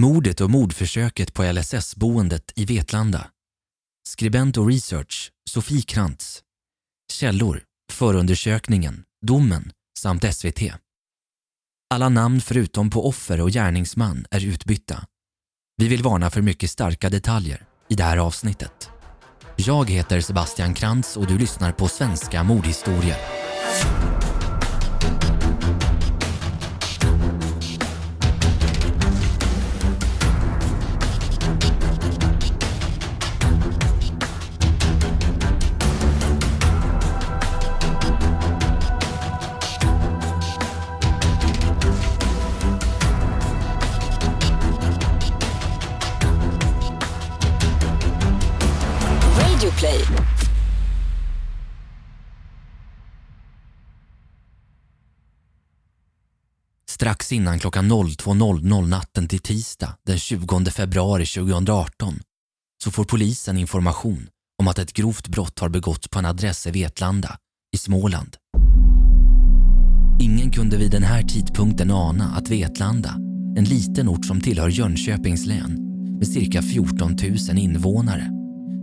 Mordet och mordförsöket på LSS-boendet i Vetlanda. Skribent och research Sofie Krantz. Källor, förundersökningen, domen samt SVT. Alla namn förutom på offer och gärningsman är utbytta. Vi vill varna för mycket starka detaljer i det här avsnittet. Jag heter Sebastian Krantz och du lyssnar på Svenska mordhistorier. Strax innan klockan 02.00 natten till tisdag den 20 februari 2018 så får polisen information om att ett grovt brott har begåtts på en adress i Vetlanda i Småland. Ingen kunde vid den här tidpunkten ana att Vetlanda, en liten ort som tillhör Jönköpings län med cirka 14 000 invånare,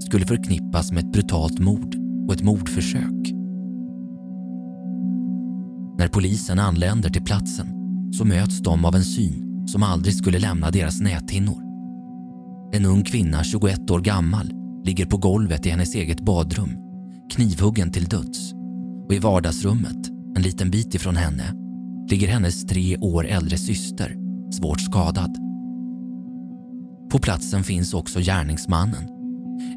skulle förknippas med ett brutalt mord och ett mordförsök. När polisen anländer till platsen så möts de av en syn som aldrig skulle lämna deras näthinnor. En ung kvinna, 21 år gammal, ligger på golvet i hennes eget badrum, knivhuggen till döds. Och i vardagsrummet, en liten bit ifrån henne, ligger hennes tre år äldre syster, svårt skadad. På platsen finns också gärningsmannen,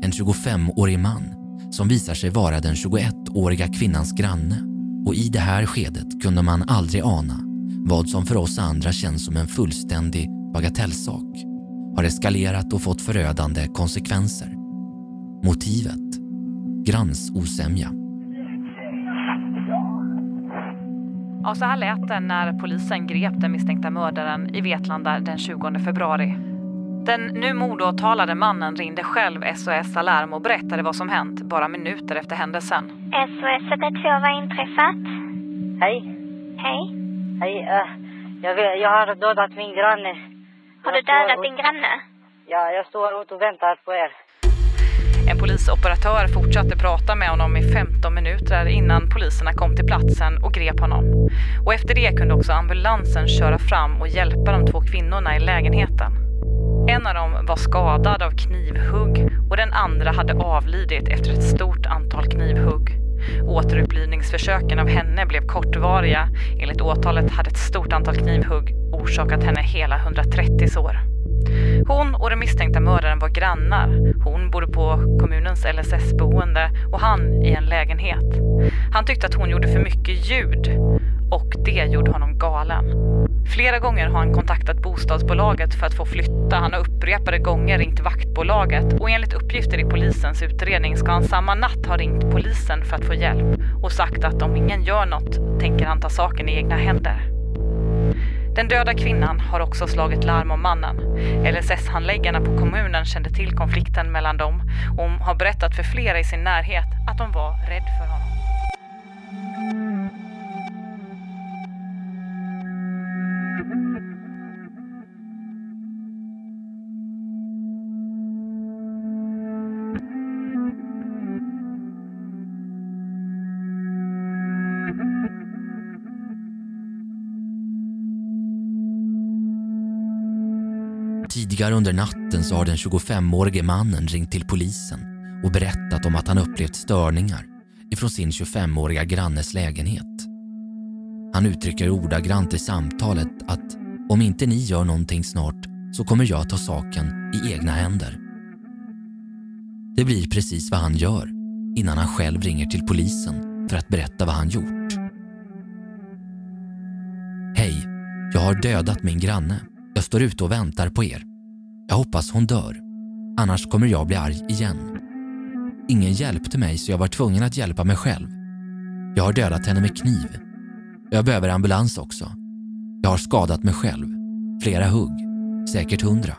en 25-årig man som visar sig vara den 21-åriga kvinnans granne. Och i det här skedet kunde man aldrig ana vad som för oss andra känns som en fullständig bagatellsak har eskalerat och fått förödande konsekvenser. Motivet? Grannsosämja. Ja, så här lät det när polisen grep den misstänkta mördaren i Vetlanda den 20 februari. Den nu mordåtalade mannen ringde själv SOS Alarm och berättade vad som hänt bara minuter efter händelsen. SOS 112 har inträffat. Hej. Hej. Hej. eh, jag, vet, jag har dödat min granne. Har du Jag dödat din granne? Ja, jag står ute och väntar på er. En polisoperatör fortsatte prata med honom i 15 minuter innan poliserna kom till platsen och grep honom. Och efter det kunde också ambulansen köra fram och hjälpa de två kvinnorna i lägenheten. En av dem var skadad av knivhugg och den andra hade avlidit efter ett stort antal knivhugg. Återupplivningsförsöken av henne blev kortvariga. Enligt åtalet hade ett stort antal knivhugg orsakat henne hela 130 sår. Hon och den misstänkta mördaren var grannar. Hon bodde på kommunens LSS-boende och han i en lägenhet. Han tyckte att hon gjorde för mycket ljud och det gjorde honom galen. Flera gånger har han kontaktat bostadsbolaget för att få flytta. Han har upprepade gånger ringt vaktbolaget och enligt uppgifter i polisens utredning ska han samma natt ha ringt polisen för att få hjälp och sagt att om ingen gör något tänker han ta saken i egna händer. Den döda kvinnan har också slagit larm om mannen. LSS-handläggarna på kommunen kände till konflikten mellan dem och har berättat för flera i sin närhet att de var rädd för honom. Tidigare under natten så har den 25-årige mannen ringt till polisen och berättat om att han upplevt störningar ifrån sin 25-åriga grannes lägenhet. Han uttrycker ordagrant i samtalet att om inte ni gör någonting snart så kommer jag ta saken i egna händer. Det blir precis vad han gör innan han själv ringer till polisen för att berätta vad han gjort. Hej, jag har dödat min granne. Jag står ute och väntar på er. Jag hoppas hon dör. Annars kommer jag bli arg igen. Ingen hjälpte mig så jag var tvungen att hjälpa mig själv. Jag har dödat henne med kniv. Jag behöver ambulans också. Jag har skadat mig själv. Flera hugg. Säkert hundra.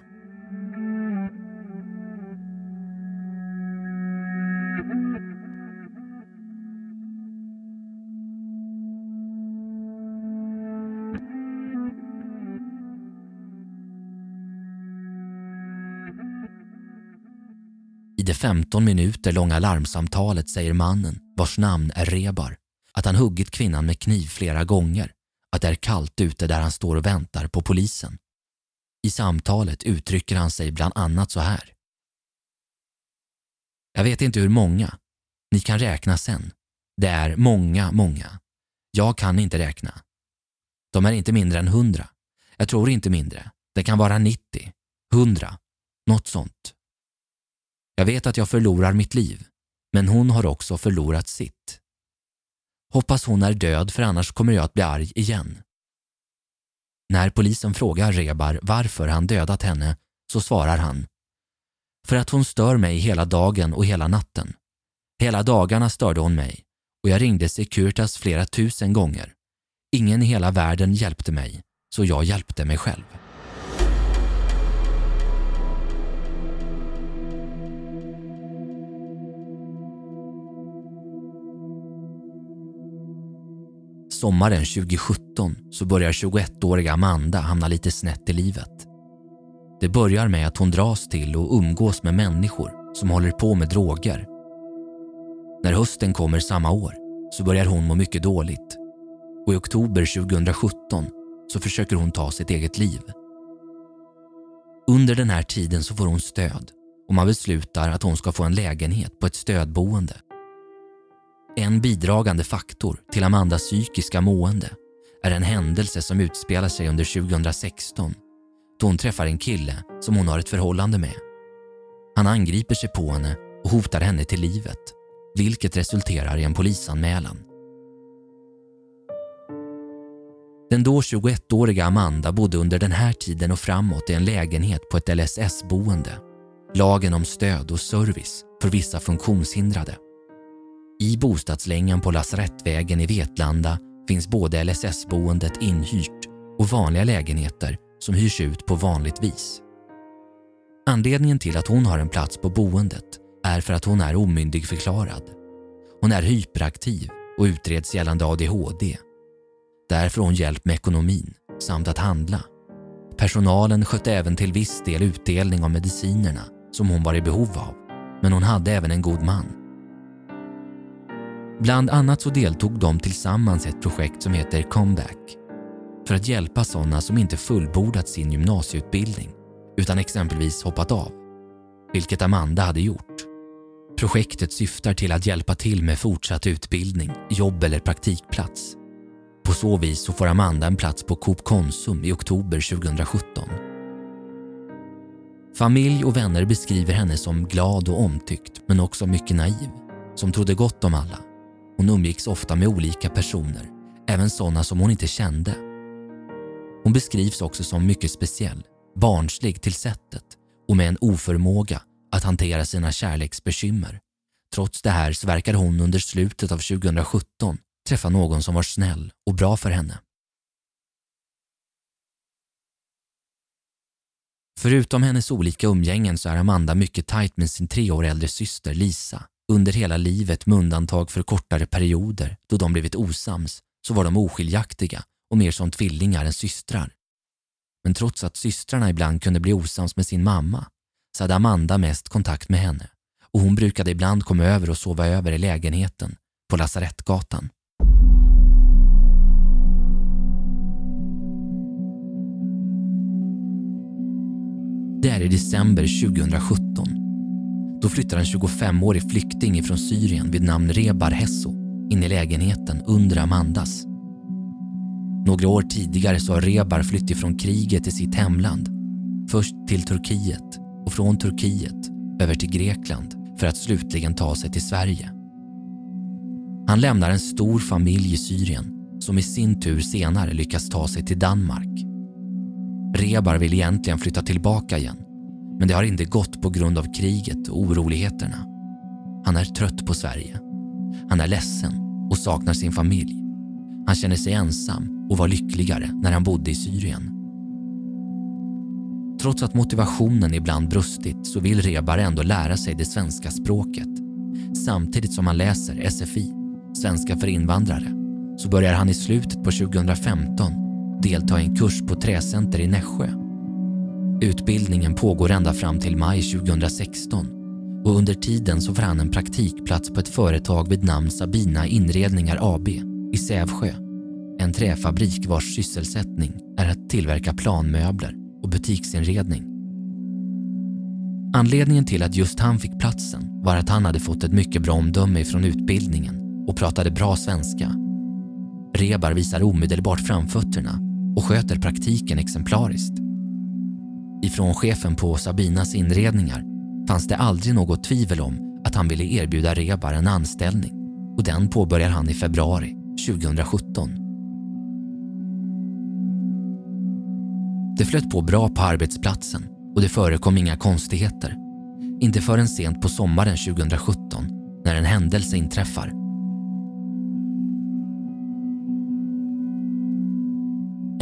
Det 15 minuter långa larmsamtalet säger mannen, vars namn är Rebar, att han huggit kvinnan med kniv flera gånger, att det är kallt ute där han står och väntar på polisen. I samtalet uttrycker han sig bland annat så här. Jag vet inte hur många. Ni kan räkna sen. Det är många, många. Jag kan inte räkna. De är inte mindre än hundra. Jag tror inte mindre. Det kan vara 90, 100, något sånt. Jag vet att jag förlorar mitt liv, men hon har också förlorat sitt. Hoppas hon är död för annars kommer jag att bli arg igen. När polisen frågar Rebar varför han dödat henne så svarar han För att hon stör mig hela dagen och hela natten. Hela dagarna störde hon mig och jag ringde Securitas flera tusen gånger. Ingen i hela världen hjälpte mig, så jag hjälpte mig själv. Sommaren 2017 så börjar 21-åriga Amanda hamna lite snett i livet. Det börjar med att hon dras till och umgås med människor som håller på med droger. När hösten kommer samma år så börjar hon må mycket dåligt och i oktober 2017 så försöker hon ta sitt eget liv. Under den här tiden så får hon stöd och man beslutar att hon ska få en lägenhet på ett stödboende. En bidragande faktor till Amandas psykiska mående är en händelse som utspelar sig under 2016 då hon träffar en kille som hon har ett förhållande med. Han angriper sig på henne och hotar henne till livet vilket resulterar i en polisanmälan. Den då 21-åriga Amanda bodde under den här tiden och framåt i en lägenhet på ett LSS-boende. Lagen om stöd och service för vissa funktionshindrade. I bostadslängan på Lasarettvägen i Vetlanda finns både LSS-boendet inhyrt och vanliga lägenheter som hyrs ut på vanligt vis. Anledningen till att hon har en plats på boendet är för att hon är omyndigförklarad. Hon är hyperaktiv och utreds gällande ADHD. Där får hon hjälp med ekonomin samt att handla. Personalen skötte även till viss del utdelning av medicinerna som hon var i behov av, men hon hade även en god man. Bland annat så deltog de tillsammans i ett projekt som heter Comeback för att hjälpa sådana som inte fullbordat sin gymnasieutbildning utan exempelvis hoppat av, vilket Amanda hade gjort. Projektet syftar till att hjälpa till med fortsatt utbildning, jobb eller praktikplats. På så vis så får Amanda en plats på Coop Konsum i oktober 2017. Familj och vänner beskriver henne som glad och omtyckt men också mycket naiv, som trodde gott om alla. Hon umgicks ofta med olika personer, även sådana som hon inte kände. Hon beskrivs också som mycket speciell, barnslig till sättet och med en oförmåga att hantera sina kärleksbekymmer. Trots det här så verkar hon under slutet av 2017 träffa någon som var snäll och bra för henne. Förutom hennes olika umgängen så är Amanda mycket tajt med sin tre år äldre syster Lisa. Under hela livet med undantag för kortare perioder då de blivit osams så var de oskiljaktiga och mer som tvillingar än systrar. Men trots att systrarna ibland kunde bli osams med sin mamma så hade Amanda mest kontakt med henne och hon brukade ibland komma över och sova över i lägenheten på Lasarettgatan. Det är i december 2017. Då flyttar en 25-årig flykting ifrån Syrien vid namn Rebar Hesso in i lägenheten under Amandas. Några år tidigare så har Rebar flytt ifrån kriget till sitt hemland. Först till Turkiet och från Turkiet över till Grekland för att slutligen ta sig till Sverige. Han lämnar en stor familj i Syrien som i sin tur senare lyckas ta sig till Danmark. Rebar vill egentligen flytta tillbaka igen men det har inte gått på grund av kriget och oroligheterna. Han är trött på Sverige. Han är ledsen och saknar sin familj. Han känner sig ensam och var lyckligare när han bodde i Syrien. Trots att motivationen ibland brustit så vill Rebar ändå lära sig det svenska språket. Samtidigt som han läser SFI, svenska för invandrare, så börjar han i slutet på 2015 delta i en kurs på Träcenter i Nässjö. Utbildningen pågår ända fram till maj 2016 och under tiden så får han en praktikplats på ett företag vid namn Sabina Inredningar AB i Sävsjö. En träfabrik vars sysselsättning är att tillverka planmöbler och butiksinredning. Anledningen till att just han fick platsen var att han hade fått ett mycket bra omdöme från utbildningen och pratade bra svenska. Rebar visar omedelbart framfötterna och sköter praktiken exemplariskt. Ifrån chefen på Sabinas inredningar fanns det aldrig något tvivel om att han ville erbjuda Rebar en anställning och den påbörjar han i februari 2017. Det flöt på bra på arbetsplatsen och det förekom inga konstigheter. Inte förrän sent på sommaren 2017 när en händelse inträffar.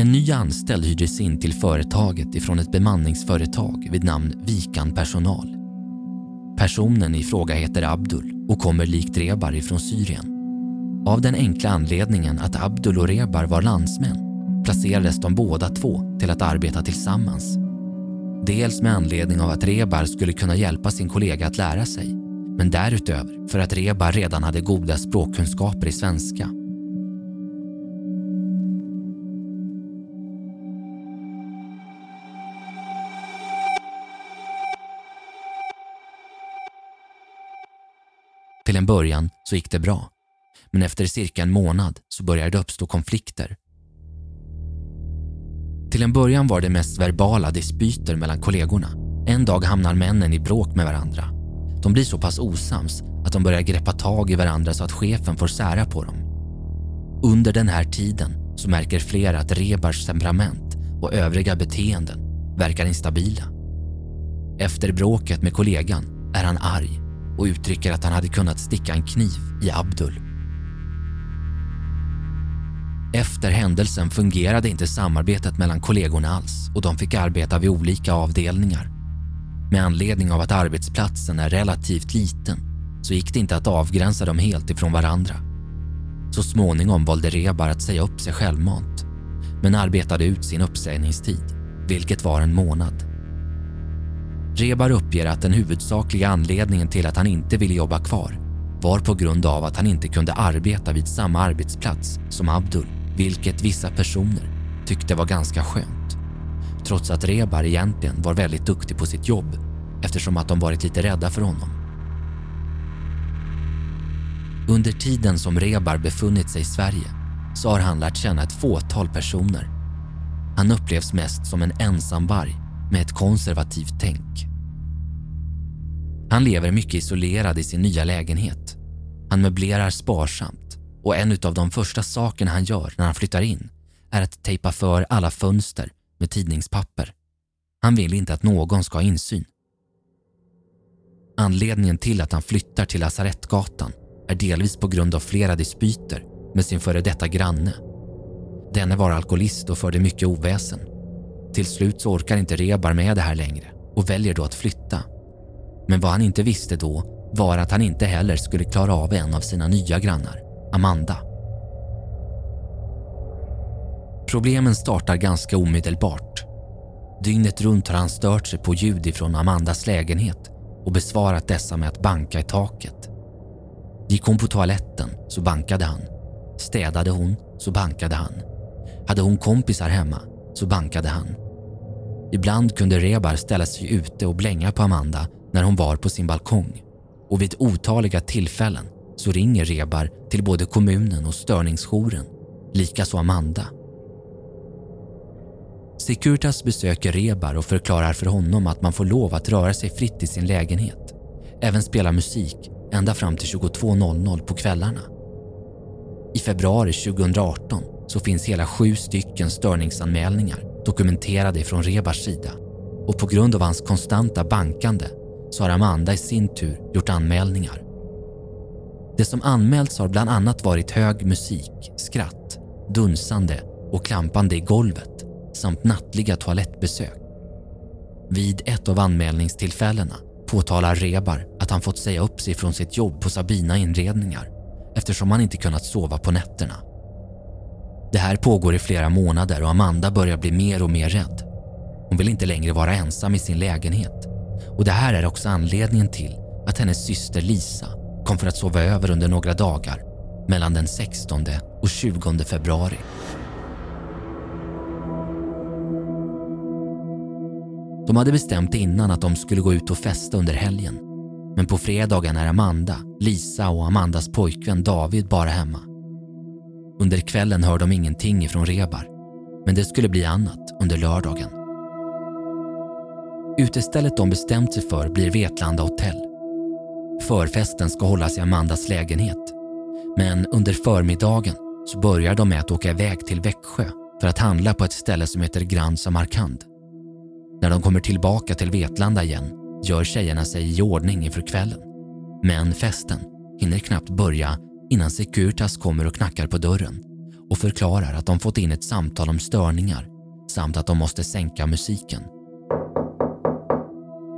En ny anställd hyrdes in till företaget ifrån ett bemanningsföretag vid namn Vikan Personal. Personen i fråga heter Abdul och kommer likt Rebar ifrån Syrien. Av den enkla anledningen att Abdul och Rebar var landsmän placerades de båda två till att arbeta tillsammans. Dels med anledning av att Rebar skulle kunna hjälpa sin kollega att lära sig men därutöver för att Rebar redan hade goda språkkunskaper i svenska. Till en början så gick det bra. Men efter cirka en månad så började det uppstå konflikter. Till en början var det mest verbala dispyter mellan kollegorna. En dag hamnar männen i bråk med varandra. De blir så pass osams att de börjar greppa tag i varandra så att chefen får sära på dem. Under den här tiden så märker flera att Rebars temperament och övriga beteenden verkar instabila. Efter bråket med kollegan är han arg och uttrycker att han hade kunnat sticka en kniv i Abdul. Efter händelsen fungerade inte samarbetet mellan kollegorna alls och de fick arbeta vid olika avdelningar. Med anledning av att arbetsplatsen är relativt liten så gick det inte att avgränsa dem helt ifrån varandra. Så småningom valde Rebar att säga upp sig självmant men arbetade ut sin uppsägningstid, vilket var en månad. Rebar uppger att den huvudsakliga anledningen till att han inte ville jobba kvar var på grund av att han inte kunde arbeta vid samma arbetsplats som Abdul, vilket vissa personer tyckte var ganska skönt. Trots att Rebar egentligen var väldigt duktig på sitt jobb eftersom att de varit lite rädda för honom. Under tiden som Rebar befunnit sig i Sverige så har han lärt känna ett fåtal personer. Han upplevs mest som en ensamvarg med ett konservativt tänk. Han lever mycket isolerad i sin nya lägenhet. Han möblerar sparsamt och en av de första sakerna han gör när han flyttar in är att tejpa för alla fönster med tidningspapper. Han vill inte att någon ska ha insyn. Anledningen till att han flyttar till Lasarettgatan är delvis på grund av flera dispyter med sin före detta granne. Denne var alkoholist och förde mycket oväsen. Till slut så orkar inte Rebar med det här längre och väljer då att flytta. Men vad han inte visste då var att han inte heller skulle klara av en av sina nya grannar, Amanda. Problemen startar ganska omedelbart. Dygnet runt har han stört sig på ljud ifrån Amandas lägenhet och besvarat dessa med att banka i taket. Gick hon på toaletten så bankade han. Städade hon så bankade han. Hade hon kompisar hemma så bankade han. Ibland kunde Rebar ställa sig ute och blänga på Amanda när hon var på sin balkong och vid otaliga tillfällen så ringer Rebar till både kommunen och störningsjouren, likaså Amanda. Securitas besöker Rebar och förklarar för honom att man får lov att röra sig fritt i sin lägenhet. Även spela musik ända fram till 22.00 på kvällarna. I februari 2018 så finns hela sju stycken störningsanmälningar dokumenterade från Rebars sida och på grund av hans konstanta bankande så har Amanda i sin tur gjort anmälningar. Det som anmälts har bland annat varit hög musik, skratt, dunsande och klampande i golvet samt nattliga toalettbesök. Vid ett av anmälningstillfällena påtalar Rebar att han fått säga upp sig från sitt jobb på Sabina inredningar eftersom han inte kunnat sova på nätterna. Det här pågår i flera månader och Amanda börjar bli mer och mer rädd. Hon vill inte längre vara ensam i sin lägenhet och det här är också anledningen till att hennes syster Lisa kom för att sova över under några dagar mellan den 16 och 20 februari. De hade bestämt innan att de skulle gå ut och festa under helgen. Men på fredagen är Amanda, Lisa och Amandas pojkvän David bara hemma. Under kvällen hör de ingenting ifrån Rebar, men det skulle bli annat under lördagen. Utestället de bestämt sig för blir Vetlanda hotell. Förfesten ska hållas i Amandas lägenhet. Men under förmiddagen så börjar de med att åka iväg till Växjö för att handla på ett ställe som heter Grand Samarkand. När de kommer tillbaka till Vetlanda igen gör tjejerna sig i ordning inför kvällen. Men festen hinner knappt börja innan Securitas kommer och knackar på dörren och förklarar att de fått in ett samtal om störningar samt att de måste sänka musiken.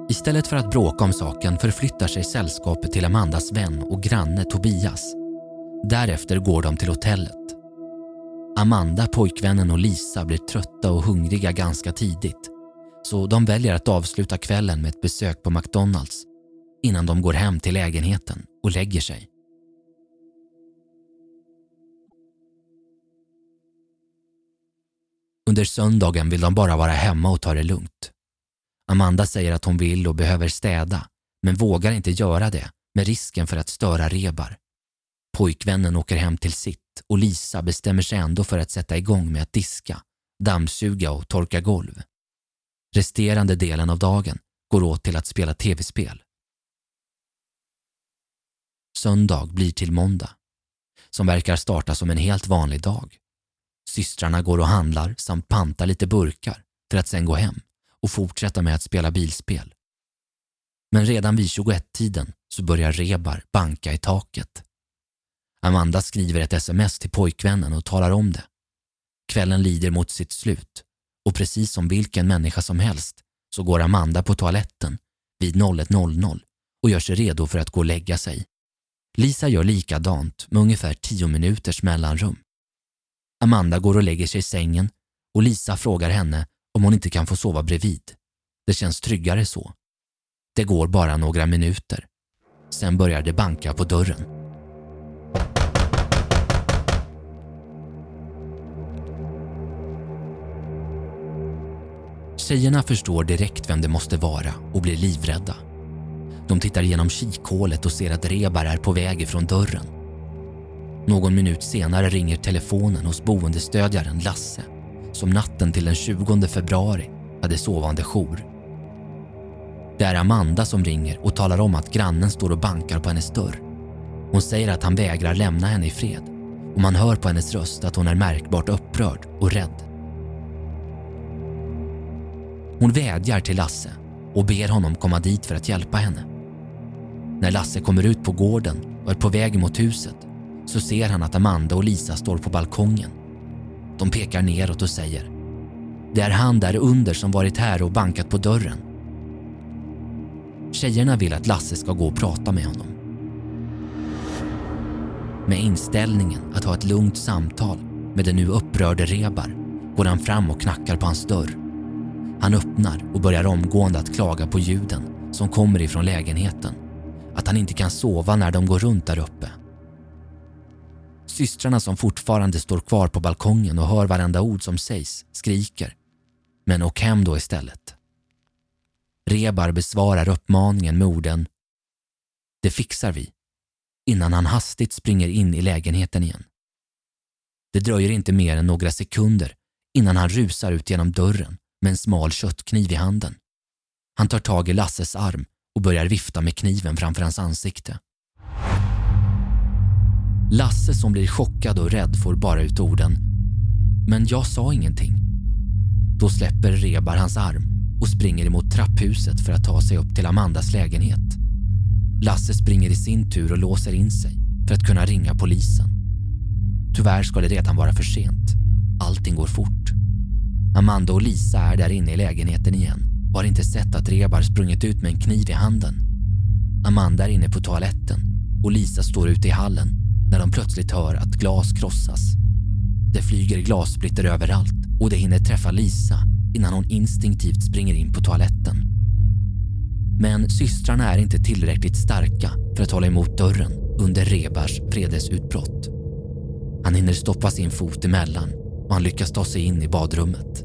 Istället för att bråka om saken förflyttar sig sällskapet till Amandas vän och granne Tobias. Därefter går de till hotellet. Amanda, pojkvännen och Lisa blir trötta och hungriga ganska tidigt så de väljer att avsluta kvällen med ett besök på McDonalds innan de går hem till lägenheten och lägger sig. Under söndagen vill de bara vara hemma och ta det lugnt. Amanda säger att hon vill och behöver städa men vågar inte göra det med risken för att störa Rebar. Pojkvännen åker hem till sitt och Lisa bestämmer sig ändå för att sätta igång med att diska, dammsuga och torka golv. Resterande delen av dagen går åt till att spela tv-spel. Söndag blir till måndag, som verkar starta som en helt vanlig dag. Systrarna går och handlar samt pantar lite burkar för att sen gå hem och fortsätta med att spela bilspel. Men redan vid 21-tiden så börjar Rebar banka i taket. Amanda skriver ett sms till pojkvännen och talar om det. Kvällen lider mot sitt slut och precis som vilken människa som helst så går Amanda på toaletten vid 01.00 och gör sig redo för att gå och lägga sig. Lisa gör likadant med ungefär tio minuters mellanrum. Amanda går och lägger sig i sängen och Lisa frågar henne om hon inte kan få sova bredvid. Det känns tryggare så. Det går bara några minuter. Sen börjar det banka på dörren. Tjejerna förstår direkt vem det måste vara och blir livrädda. De tittar genom kikhålet och ser att Rebar är på väg ifrån dörren. Någon minut senare ringer telefonen hos boendestödjaren Lasse som natten till den 20 februari hade sovande jour. Det är Amanda som ringer och talar om att grannen står och bankar på hennes dörr. Hon säger att han vägrar lämna henne i fred och man hör på hennes röst att hon är märkbart upprörd och rädd. Hon vädjar till Lasse och ber honom komma dit för att hjälpa henne. När Lasse kommer ut på gården och är på väg mot huset så ser han att Amanda och Lisa står på balkongen. De pekar neråt och säger “Det är han där under som varit här och bankat på dörren”. Tjejerna vill att Lasse ska gå och prata med honom. Med inställningen att ha ett lugnt samtal med den nu upprörde Rebar går han fram och knackar på hans dörr. Han öppnar och börjar omgående att klaga på ljuden som kommer ifrån lägenheten. Att han inte kan sova när de går runt där uppe. Systrarna som fortfarande står kvar på balkongen och hör varenda ord som sägs skriker. Men åk hem då istället. Rebar besvarar uppmaningen med orden Det fixar vi innan han hastigt springer in i lägenheten igen. Det dröjer inte mer än några sekunder innan han rusar ut genom dörren med en smal köttkniv i handen. Han tar tag i Lasses arm och börjar vifta med kniven framför hans ansikte. Lasse som blir chockad och rädd får bara ut orden “Men jag sa ingenting”. Då släpper Rebar hans arm och springer emot trapphuset för att ta sig upp till Amandas lägenhet. Lasse springer i sin tur och låser in sig för att kunna ringa polisen. Tyvärr ska det redan vara för sent. Allting går fort. Amanda och Lisa är där inne i lägenheten igen och har inte sett att Rebar sprungit ut med en kniv i handen. Amanda är inne på toaletten och Lisa står ute i hallen när de plötsligt hör att glas krossas. Det flyger glassplitter överallt och det hinner träffa Lisa innan hon instinktivt springer in på toaletten. Men systrarna är inte tillräckligt starka för att hålla emot dörren under Rebars vredesutbrott. Han hinner stoppa sin fot emellan och han lyckas ta sig in i badrummet.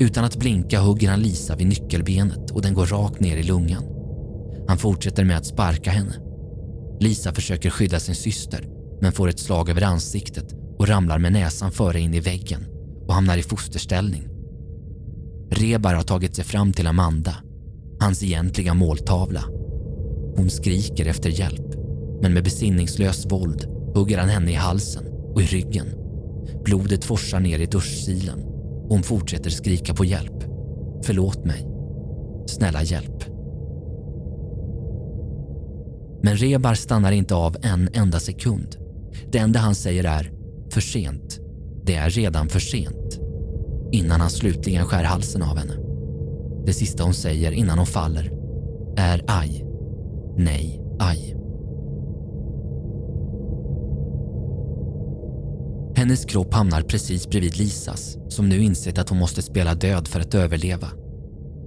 Utan att blinka hugger han Lisa vid nyckelbenet och den går rakt ner i lungan. Han fortsätter med att sparka henne. Lisa försöker skydda sin syster men får ett slag över ansiktet och ramlar med näsan före in i väggen och hamnar i fosterställning. Rebar har tagit sig fram till Amanda, hans egentliga måltavla. Hon skriker efter hjälp, men med besinningslös våld hugger han henne i halsen och i ryggen. Blodet forsar ner i duschsilen och hon fortsätter skrika på hjälp. Förlåt mig. Snälla hjälp. Men Rebar stannar inte av en enda sekund. Det enda han säger är “för sent”. Det är redan för sent. Innan han slutligen skär halsen av henne. Det sista hon säger innan hon faller är aj. Nej, aj. Hennes kropp hamnar precis bredvid Lisas som nu insett att hon måste spela död för att överleva.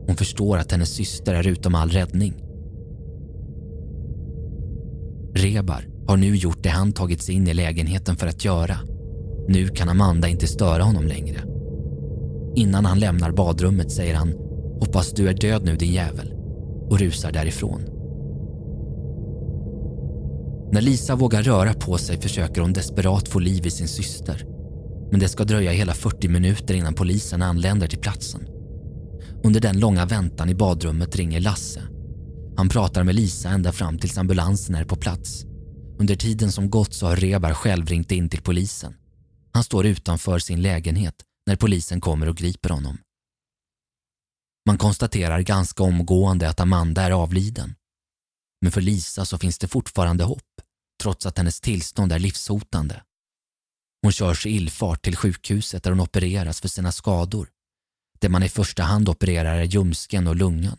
Hon förstår att hennes syster är utom all räddning. Rebar har nu gjort det han tagit sig in i lägenheten för att göra. Nu kan Amanda inte störa honom längre. Innan han lämnar badrummet säger han “Hoppas du är död nu din jävel” och rusar därifrån. När Lisa vågar röra på sig försöker hon desperat få liv i sin syster. Men det ska dröja hela 40 minuter innan polisen anländer till platsen. Under den långa väntan i badrummet ringer Lasse. Han pratar med Lisa ända fram tills ambulansen är på plats. Under tiden som gått så har Rebar själv ringt in till polisen. Han står utanför sin lägenhet när polisen kommer och griper honom. Man konstaterar ganska omgående att Amanda är avliden. Men för Lisa så finns det fortfarande hopp trots att hennes tillstånd är livshotande. Hon körs i illfart till sjukhuset där hon opereras för sina skador. Det man i första hand opererar är ljumsken och lungan.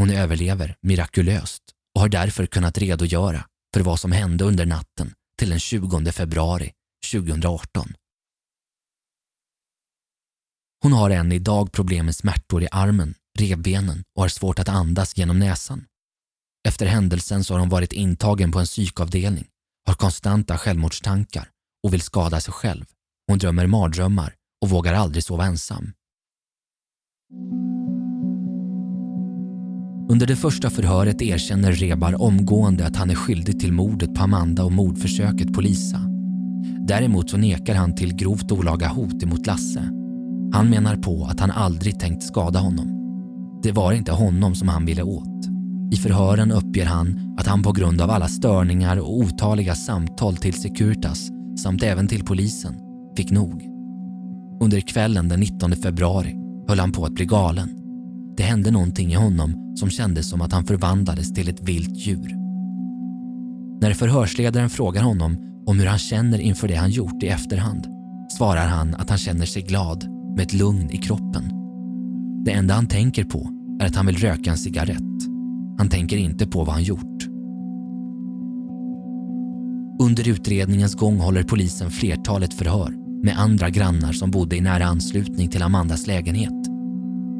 Hon överlever mirakulöst och har därför kunnat redogöra för vad som hände under natten till den 20 februari 2018. Hon har än idag problem med smärtor i armen, revbenen och har svårt att andas genom näsan. Efter händelsen så har hon varit intagen på en psykavdelning, har konstanta självmordstankar och vill skada sig själv. Hon drömmer mardrömmar och vågar aldrig sova ensam. Under det första förhöret erkänner Rebar omgående att han är skyldig till mordet på Amanda och mordförsöket på Lisa. Däremot så nekar han till grovt olaga hot emot Lasse. Han menar på att han aldrig tänkt skada honom. Det var inte honom som han ville åt. I förhören uppger han att han på grund av alla störningar och otaliga samtal till Securitas samt även till polisen fick nog. Under kvällen den 19 februari höll han på att bli galen. Det hände någonting i honom som kändes som att han förvandlades till ett vilt djur. När förhörsledaren frågar honom om hur han känner inför det han gjort i efterhand svarar han att han känner sig glad med ett lugn i kroppen. Det enda han tänker på är att han vill röka en cigarett. Han tänker inte på vad han gjort. Under utredningens gång håller polisen flertalet förhör med andra grannar som bodde i nära anslutning till Amandas lägenhet.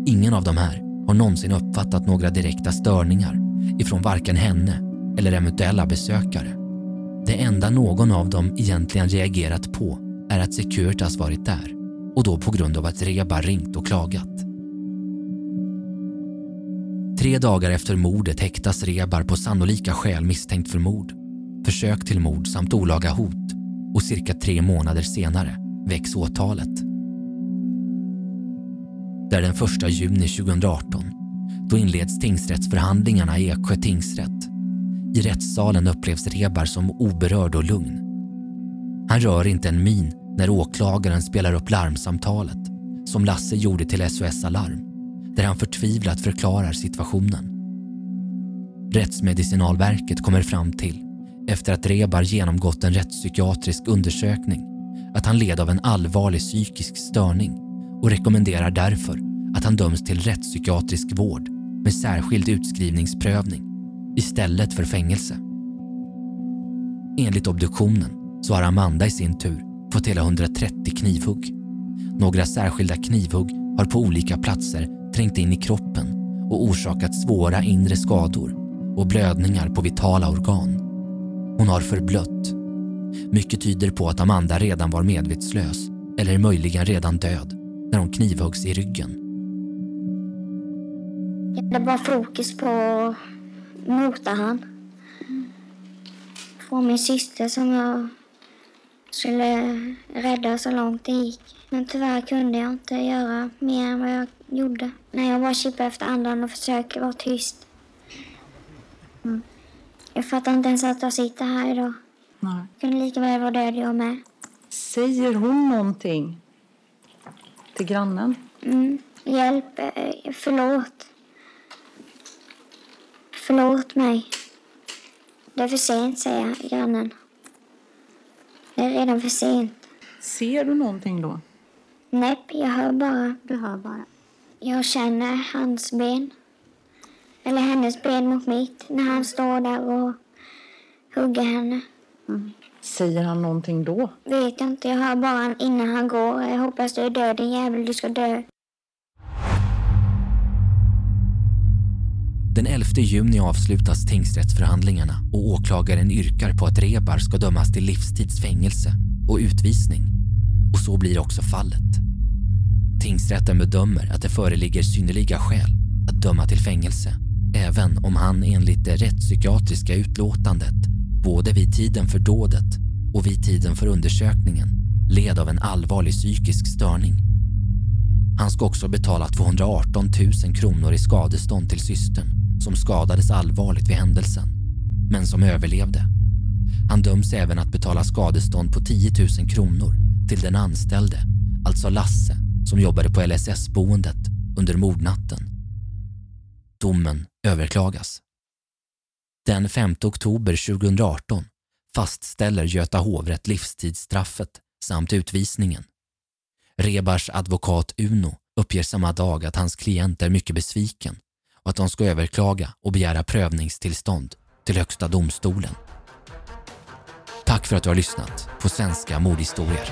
Ingen av de här har någonsin uppfattat några direkta störningar ifrån varken henne eller eventuella besökare. Det enda någon av dem egentligen reagerat på är att Securitas varit där och då på grund av att Reba ringt och klagat. Tre dagar efter mordet häktas Rebar på sannolika skäl misstänkt för mord, försök till mord samt olaga hot och cirka tre månader senare väcks åtalet. Där den 1 juni 2018. Då inleds tingsrättsförhandlingarna i Eksjö tingsrätt. I rättssalen upplevs Rebar som oberörd och lugn. Han rör inte en min när åklagaren spelar upp larmsamtalet som Lasse gjorde till SOS Alarm där han förtvivlat förklarar situationen. Rättsmedicinalverket kommer fram till, efter att Rebar genomgått en rättspsykiatrisk undersökning, att han led av en allvarlig psykisk störning och rekommenderar därför att han döms till rättspsykiatrisk vård med särskild utskrivningsprövning istället för fängelse. Enligt obduktionen så har Amanda i sin tur fått hela 130 knivhugg. Några särskilda knivhugg har på olika platser trängt in i kroppen och orsakat svåra inre skador och blödningar på vitala organ. Hon har förblött. Mycket tyder på att Amanda redan var medvetslös eller möjligen redan död när hon knivhuggs i ryggen. Det var fokus på att mota han. Få min syster som jag skulle rädda så långt det gick. Men tyvärr kunde jag inte göra mer än vad jag gjorde. När jag bara kippade efter andan och försöker vara tyst. Mm. Jag fattar inte ens att jag sitter här idag. Nej. Jag kunde lika väl vara död jag med. Säger hon någonting till grannen? Mm. Hjälp, eh, förlåt. Förlåt mig. Det är för sent, säger grannen. Det är redan för sent. Ser du någonting då? Nej, jag hör bara. Du hör bara. Jag känner hans ben. Eller hennes ben mot mitt när han står där och hugger henne. Säger han någonting då? Vet jag inte, jag hör bara innan han går. Jag hoppas du är död din jävel, du ska dö. Den 11 juni avslutas tingsrättsförhandlingarna och åklagaren yrkar på att Rebar ska dömas till livstidsfängelse och utvisning. Och så blir också fallet. Tingsrätten bedömer att det föreligger synnerliga skäl att döma till fängelse även om han enligt det rättspsykiatriska utlåtandet både vid tiden för dådet och vid tiden för undersökningen led av en allvarlig psykisk störning. Han ska också betala 218 000 kronor i skadestånd till systern som skadades allvarligt vid händelsen, men som överlevde. Han döms även att betala skadestånd på 10 000 kronor till den anställde, alltså Lasse, som jobbade på LSS-boendet under mordnatten. Domen överklagas. Den 5 oktober 2018 fastställer Göta hovrätt livstidsstraffet samt utvisningen. Rebars advokat Uno uppger samma dag att hans klient är mycket besviken och att de ska överklaga och begära prövningstillstånd till Högsta domstolen. Tack för att du har lyssnat på Svenska mordhistorier.